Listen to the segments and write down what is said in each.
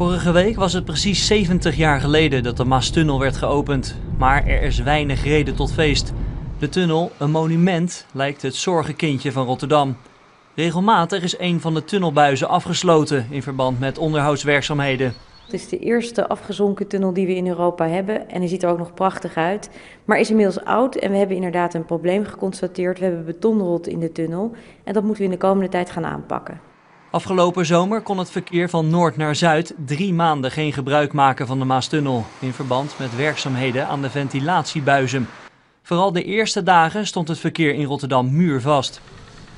Vorige week was het precies 70 jaar geleden dat de Maastunnel werd geopend. Maar er is weinig reden tot feest. De tunnel, een monument, lijkt het zorgenkindje van Rotterdam. Regelmatig is een van de tunnelbuizen afgesloten in verband met onderhoudswerkzaamheden. Het is de eerste afgezonken tunnel die we in Europa hebben en hij ziet er ook nog prachtig uit. Maar is inmiddels oud en we hebben inderdaad een probleem geconstateerd. We hebben betonrot in de tunnel en dat moeten we in de komende tijd gaan aanpakken. Afgelopen zomer kon het verkeer van noord naar zuid drie maanden geen gebruik maken van de Maastunnel in verband met werkzaamheden aan de ventilatiebuizen. Vooral de eerste dagen stond het verkeer in Rotterdam muurvast.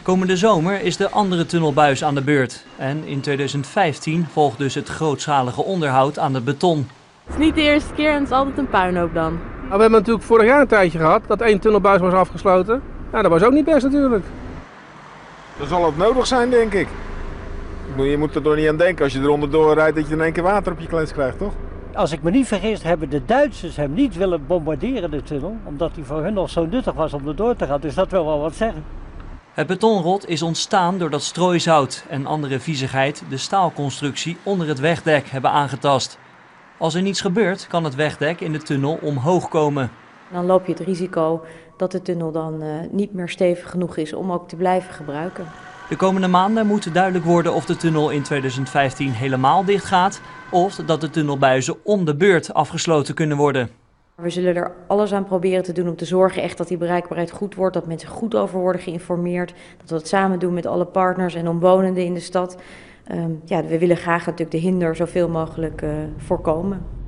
Komende zomer is de andere tunnelbuis aan de beurt. En in 2015 volgt dus het grootschalige onderhoud aan het beton. Het is niet de eerste keer en het is altijd een puinhoop dan. Nou, we hebben natuurlijk vorig jaar een tijdje gehad dat één tunnelbuis was afgesloten. Nou, dat was ook niet best natuurlijk. Dan zal het nodig zijn, denk ik. Je moet er toch niet aan denken als je er onderdoor rijdt dat je in één keer water op je klets krijgt, toch? Als ik me niet vergis, hebben de Duitsers hem niet willen bombarderen, de tunnel. Omdat hij voor hun nog zo nuttig was om er door te gaan. Dus dat wil wel wat zeggen. Het betonrot is ontstaan doordat strooizout en andere viezigheid de staalconstructie onder het wegdek hebben aangetast. Als er niets gebeurt, kan het wegdek in de tunnel omhoog komen. Dan loop je het risico dat de tunnel dan uh, niet meer stevig genoeg is om ook te blijven gebruiken. De komende maanden moet duidelijk worden of de tunnel in 2015 helemaal dicht gaat of dat de tunnelbuizen om de beurt afgesloten kunnen worden. We zullen er alles aan proberen te doen om te zorgen echt dat die bereikbaarheid goed wordt, dat mensen goed over worden geïnformeerd, dat we het samen doen met alle partners en omwonenden in de stad. Um, ja, we willen graag natuurlijk de hinder zoveel mogelijk uh, voorkomen.